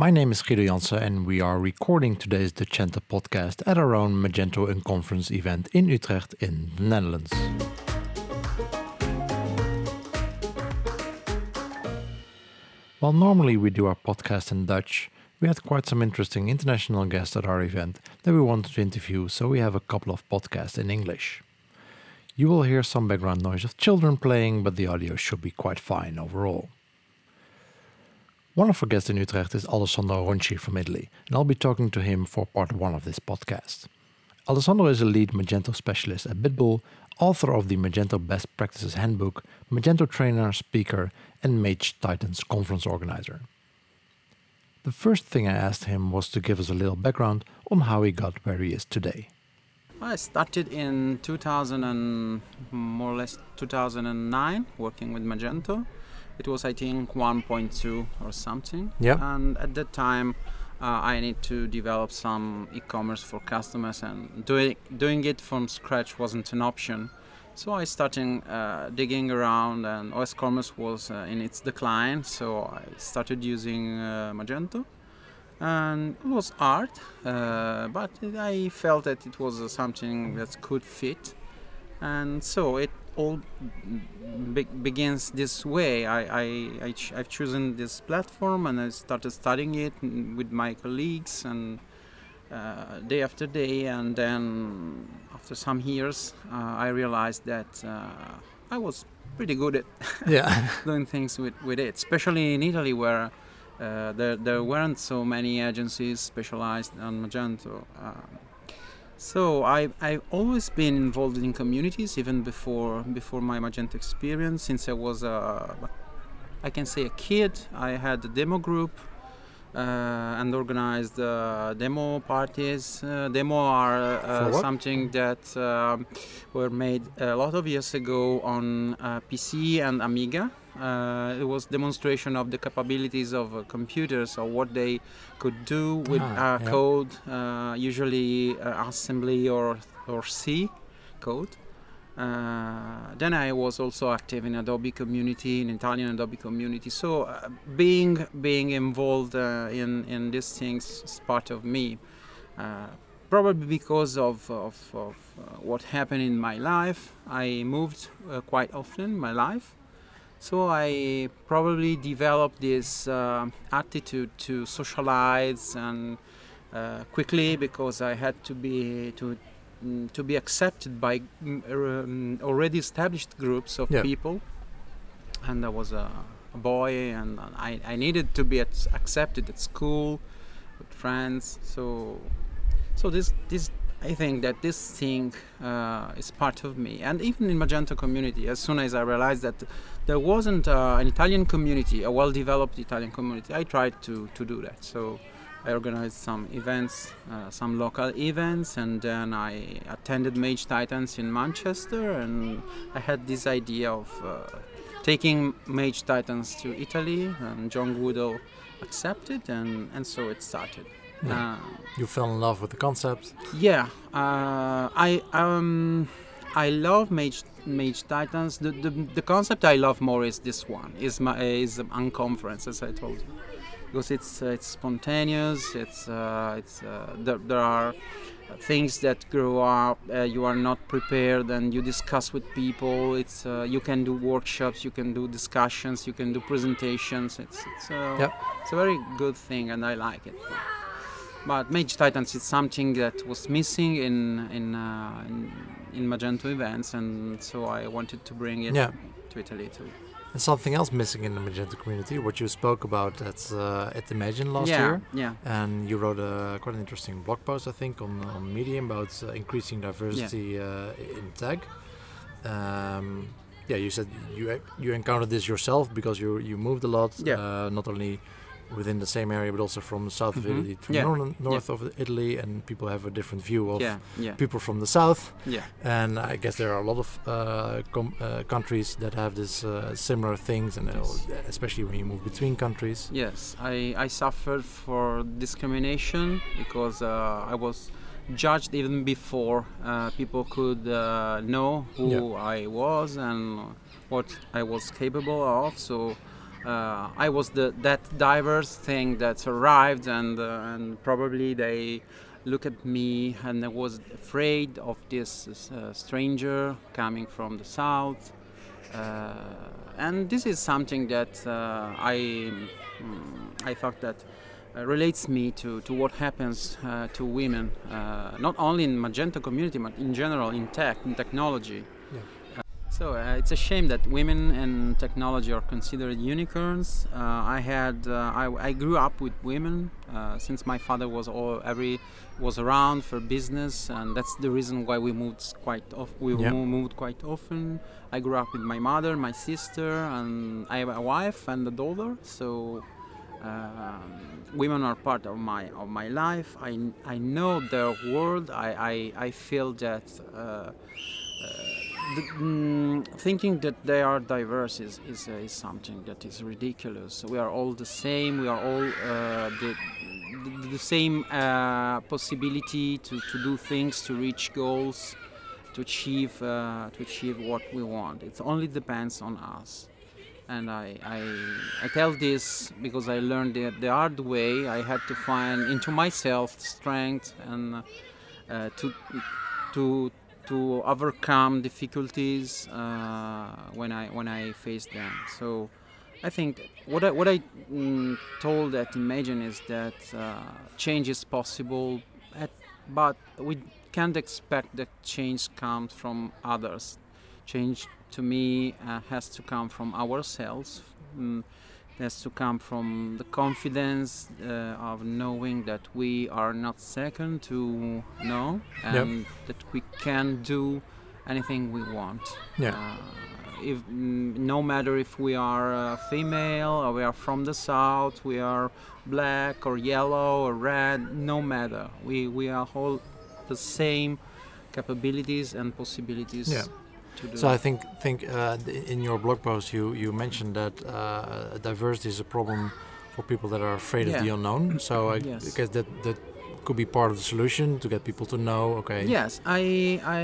My name is Guido Jansen, and we are recording today's Decenta podcast at our own Magento Unconference event in Utrecht in the Netherlands. While normally we do our podcast in Dutch, we had quite some interesting international guests at our event that we wanted to interview, so we have a couple of podcasts in English. You will hear some background noise of children playing, but the audio should be quite fine overall. One of our guests in Utrecht is Alessandro Ronchi from Italy, and I'll be talking to him for part one of this podcast. Alessandro is a lead Magento specialist at Bitbull, author of the Magento Best Practices Handbook, Magento trainer, speaker, and Mage Titans conference organizer. The first thing I asked him was to give us a little background on how he got where he is today. I started in 2000 and more or less 2009 working with Magento it was I think 1.2 or something. Yeah. And at that time, uh, I need to develop some e-commerce for customers, and doing doing it from scratch wasn't an option. So I started uh, digging around, and OS Commerce was uh, in its decline. So I started using uh, Magento, and it was hard, uh, but I felt that it was something that could fit, and so it all be- begins this way. I, I, I ch- I've chosen this platform and I started studying it with my colleagues and uh, day after day. And then after some years, uh, I realized that uh, I was pretty good at yeah. doing things with, with it, especially in Italy where uh, there, there weren't so many agencies specialized on Magento. Um, so I I've always been involved in communities even before before my Magento experience. Since I was a I can say a kid, I had a demo group uh, and organized uh, demo parties. Uh, demo are uh, something that um, were made a lot of years ago on uh, PC and Amiga. Uh, it was demonstration of the capabilities of uh, computers or what they could do with ah, yeah. code, uh, usually uh, assembly or or C code. Uh, then I was also active in Adobe community, in Italian Adobe community. So uh, being being involved uh, in in these things is part of me. Uh, probably because of of, of uh, what happened in my life, I moved uh, quite often in my life. So I probably developed this uh, attitude to socialize and uh, quickly because I had to be to mm, to be accepted by mm, um, already established groups of Yeah. people. And I was a, a boy, and I, I needed to be at, accepted at school with friends. So so this this I think that this thing uh, is part of me, and even in Magento community, as soon as I realized that there wasn't uh, an Italian community, a well-developed Italian community, I tried to to do that. So I organized some events, uh, some local events, and then I attended Mage Titans in Manchester, and I had this idea of uh, taking Mage Titans to Italy, and John Woodall accepted, and and so it started. Yeah. Uh, You fell in love with the concept. yeah, uh, I um, I love Mage Mage Titans. The, the the concept I love more is this one. Is my is unconference as I told you, because it's uh, it's spontaneous. It's uh, it's uh, there, there are things that grow up. Uh, you are not prepared, and you discuss with people. It's uh, you can do workshops, you can do discussions, you can do presentations. It's it's uh, Yep. it's a very good thing, and I like it. But Mage Titans is something that was missing in in, uh, in in Magento events, and so I wanted to bring it Yeah. to Italy too. And something else missing in the Magento community, what you spoke about at uh, at Imagine last yeah, year, yeah, and you wrote a quite an interesting blog post, I think, on, on Medium about uh, increasing diversity uh, in tag. Um, yeah, you said you you encountered this yourself because you you moved a lot, Yeah. uh, not only within the same area but also from the south of Mhm. Italy to Yeah. northern, north of Italy, and people have a different view of yeah, yeah, people from the south. yeah. And I guess there are a lot of uh, com- uh, countries that have this uh, similar things, and uh, Yes. especially when you move between countries. Yes, I, I suffered for discrimination because uh, I was judged even before uh, people could uh, know who I was and what I was capable of. So uh, I was the that diverse thing that arrived, and uh, and probably they look at me and I was afraid of this uh, stranger coming from the south. Uh, and this is something that uh, I mm, I thought that uh, relates me to, to what happens to women, not only in Magento community, but in general in tech, in technology. Yeah. So uh, it's a shame that women and technology are considered unicorns. Uh, I had uh, I, I, grew up with women since my father was all every was around for business, and that's the reason why we moved quite off. We yeah. moved quite often. I grew up with my mother, my sister, and I have a wife and a daughter. So um, women are part of my of my life. I, I know their world. I, I, I feel that uh, uh, the, mm, thinking that they are diverse is, is, uh, is something that is ridiculous. We are all the same. We are all uh, the, the, the, same uh, possibility to, to do things, to reach goals, to achieve uh, to achieve what we want. It only depends on us and I, I, I tell this because I learned it the hard way. I had to find into myself strength and uh, to to to overcome difficulties uh, when I when I face them. So I think what I, what I mm, told at Imagine is that uh, change is possible, at, but we can't expect that change comes from others. Change to me uh, has to come from ourselves. Mm, has to come from the confidence uh, of knowing that we are not second to no and yep. that we can do anything we want. Yeah. Uh, if mm, no matter if we are uh, female or we are from the south, we are black or yellow or red, no matter. We we are all the same capabilities and possibilities. Yeah so I think think uh, in your blog post you you mentioned that uh, diversity is a problem for people that are afraid yeah. of the unknown. So I yes. guess that that could be part of the solution to get people to know. Okay. Yes, I I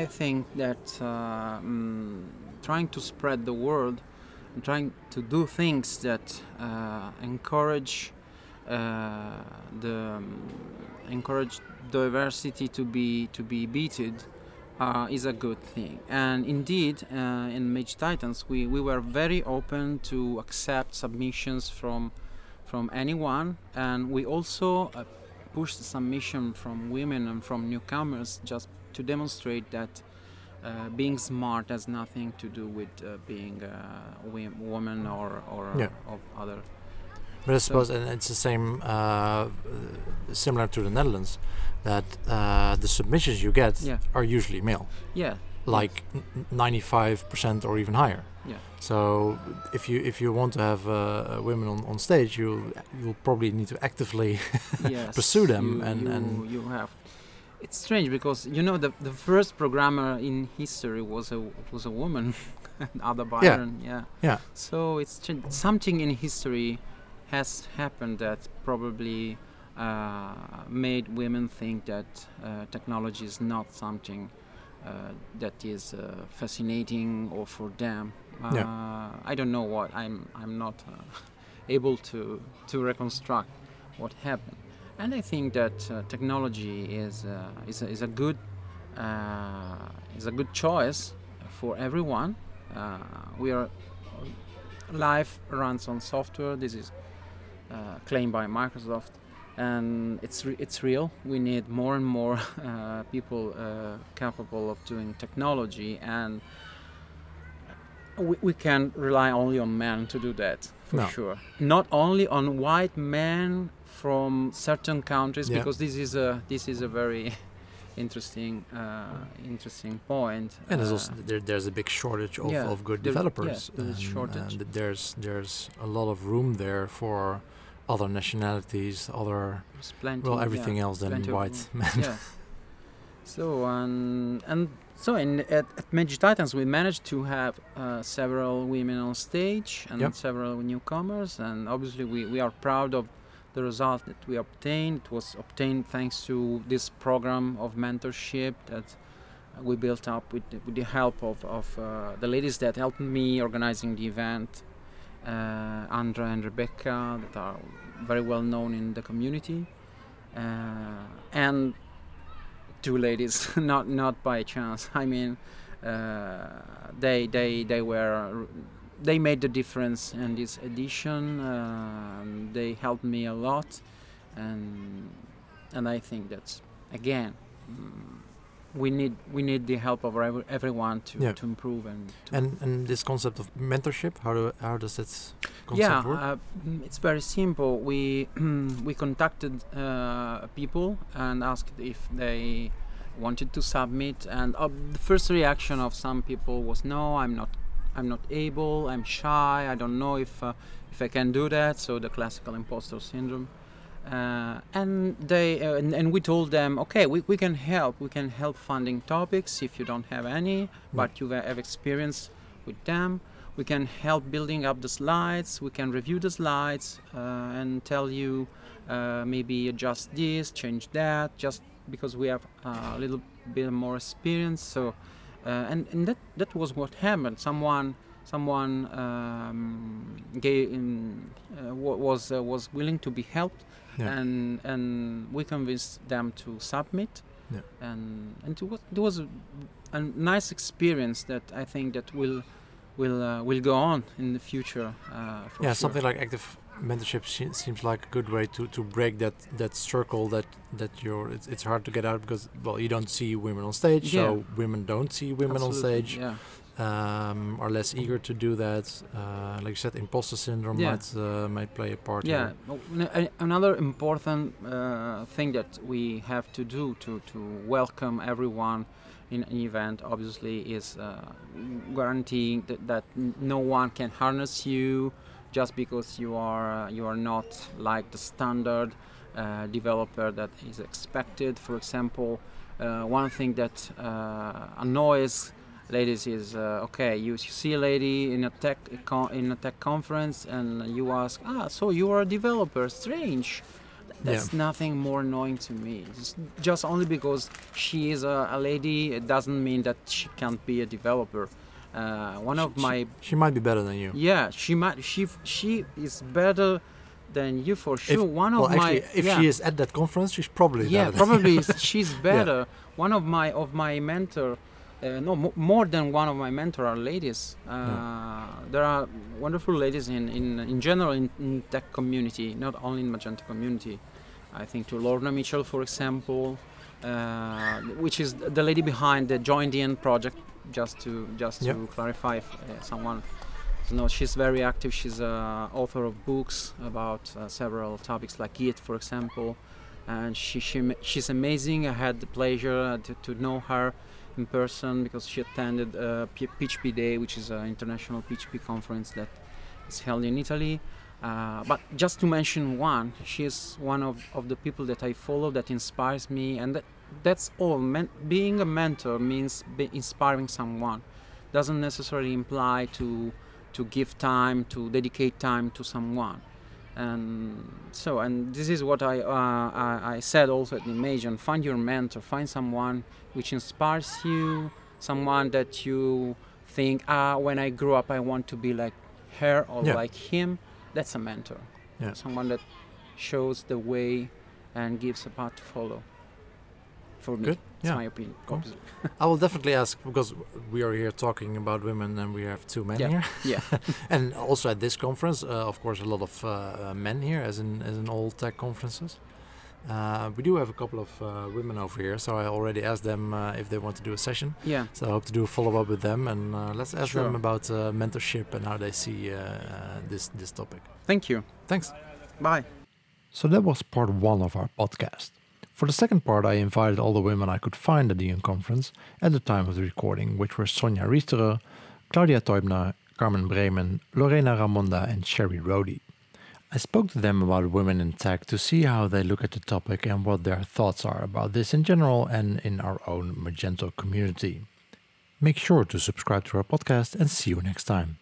I think that uh, mm, trying to spread the word and trying to do things that uh, encourage uh, the um, encourage diversity to be to be beated uh, is a good thing. And indeed, uh, in Mage Titans, we, we were very open to accept submissions from from anyone, and we also uh, pushed submission from women and from newcomers just to demonstrate that uh, being smart has nothing to do with uh, being a woman or or yeah. of other. But I suppose, so and it's the same, uh, similar to the Netherlands that uh, the submissions you get yeah. are usually male. Yeah. Like ninety-five percent or even higher. Yeah. So if you if you want to have uh, women on, on stage, you you'll probably need to actively yes, pursue them you, and, you, and you have. It's strange because you know the the first programmer in history was a was a woman, Ada Byron. Yeah. yeah. Yeah. So it's something in history has happened that probably uh, made women think that uh, technology is not something uh, that is fascinating or for them. Yeah. I don't know what. I'm I'm not able to to reconstruct what happened. And I think that uh, technology is uh, is, a, is a good uh, is a good choice for everyone. we are life runs on software. This is claimed by Microsoft and it's re- it's real. We need more and more uh, people uh, capable of doing technology, and we, we can't rely only on men to do that for no. sure. Not only on white men from certain countries, yeah. because this is a this is a very interesting uh, interesting point. And there's also there, there's a big shortage of, yeah, of good developers. Yeah, there's shortage. And there's there's a lot of room there for other nationalities, other plenty, well everything yeah, else than white men. Yeah. So um, and so in at, at Mage Titans we managed to have uh, several women on stage and yep. several newcomers, and obviously we, we are proud of the result that we obtained. It was obtained thanks to this program of mentorship that we built up with the, with the help of, of uh, the ladies that helped me organizing the event Andra and Rebecca, that are very well known in the community, uh, and two ladies, not not by chance. I mean, uh, they they they were they made the difference in this edition. Uh, they helped me a lot, and and I think that's again. Mm, we need we need the help of everyone to, Yeah. to improve and to And and this concept of mentorship, how do how does that concept yeah, work? uh, mm, it's very simple. We we contacted uh, people and asked if they wanted to submit, and uh, the first reaction of some people was, "No, I'm not. I'm not able. I'm shy. I don't know if uh, if I can do that." So the classical imposter syndrome. Uh, and they uh, and, and we told them, okay, we, we can help. We can help funding topics if you don't have any, but you have experience with them. We can help building up the slides. We can review the slides uh, and tell you uh, maybe adjust this change that just because we have a little bit more experience. So uh, and, and that that was what happened. Someone someone um, gave in, uh, was uh, was willing to be helped Yeah. and and we convinced them to submit Yeah. and and it was, it was a, a nice experience that I think that will will uh, will go on in the future. Uh, for yeah, sure. something like active mentorship se- seems like a good way to, to break that, that circle that that you're it's, it's hard to get out because well you don't see women on stage Yeah. so women don't see women on stage Yeah, um, are less eager to do that uh, like you said imposter syndrome Yeah. might uh, might play a part yeah. here. Oh, Another important uh, thing that we have to do to to welcome everyone in an event, obviously, is uh, guaranteeing that, that no one can harness you just because you are uh, you are not like the standard uh, developer that is expected. For example, uh, one thing that uh, annoys ladies is uh, okay you, see a lady in a tech in a tech conference and you ask ah so you are a developer strange. That's nothing more annoying to me. It's just only because she is a, a lady it doesn't mean that she can't be a developer. Uh, one of my she might be better than you. Yeah she might she she is better than you for sure. One well of my actually if yeah. she is at that conference she's probably yeah probably she's better. One of my of my mentor uh, no mo- more than one of my mentor are ladies uh, there are wonderful ladies in in, in general in, in tech community not only in magento community i think to lorna mitchell for example uh, which is the lady behind the Joind.in project just to just Yeah. to clarify if uh, someone no, she's very active. She's a author of books about uh, several topics like Git, for example. And she, she she's amazing. I had the pleasure uh, to, to know her in person because she attended uh, P- PHP Day, which is an international PHP conference that is held in Italy. Uh, but just to mention one, she is one of, of the people that I follow that inspires me, and that, that's all. Men- being a mentor means be inspiring someone. Doesn't necessarily imply to to give time to dedicate time to someone and so and this is what I, uh, I I said also at the Imagine find your mentor find someone which inspires you someone that you think ah when I grow up I want to be like her or Yeah. like him that's a mentor Yeah. someone that shows the way and gives a path to follow for me Good. It's Yeah. my opinion Cool. obviously. I will definitely ask because we are here talking about women and we have two men Yeah. here. yeah and also at this conference, uh, of course, a lot of uh, uh, men here, as in as in all tech conferences. Uh, we do have a couple of uh, women over here, so I already asked them uh, if they want to do a session. yeah So I hope to do a follow up with them, and uh, let's ask them about uh, mentorship and how they see uh, uh, this this topic. thank you Thanks. bye So that was part one of our podcast. For the second part, I invited all the women I could find at the Unconference at the time of the recording, which were Sonja Riesterer, Claudia Teubner, Carmen Bremen, Lorena Ramonda, and Sherry Rody. I spoke to them about women in tech to see how they look at the topic and what their thoughts are about this in general and in our own Magento community. Make sure to subscribe to our podcast and see you next time.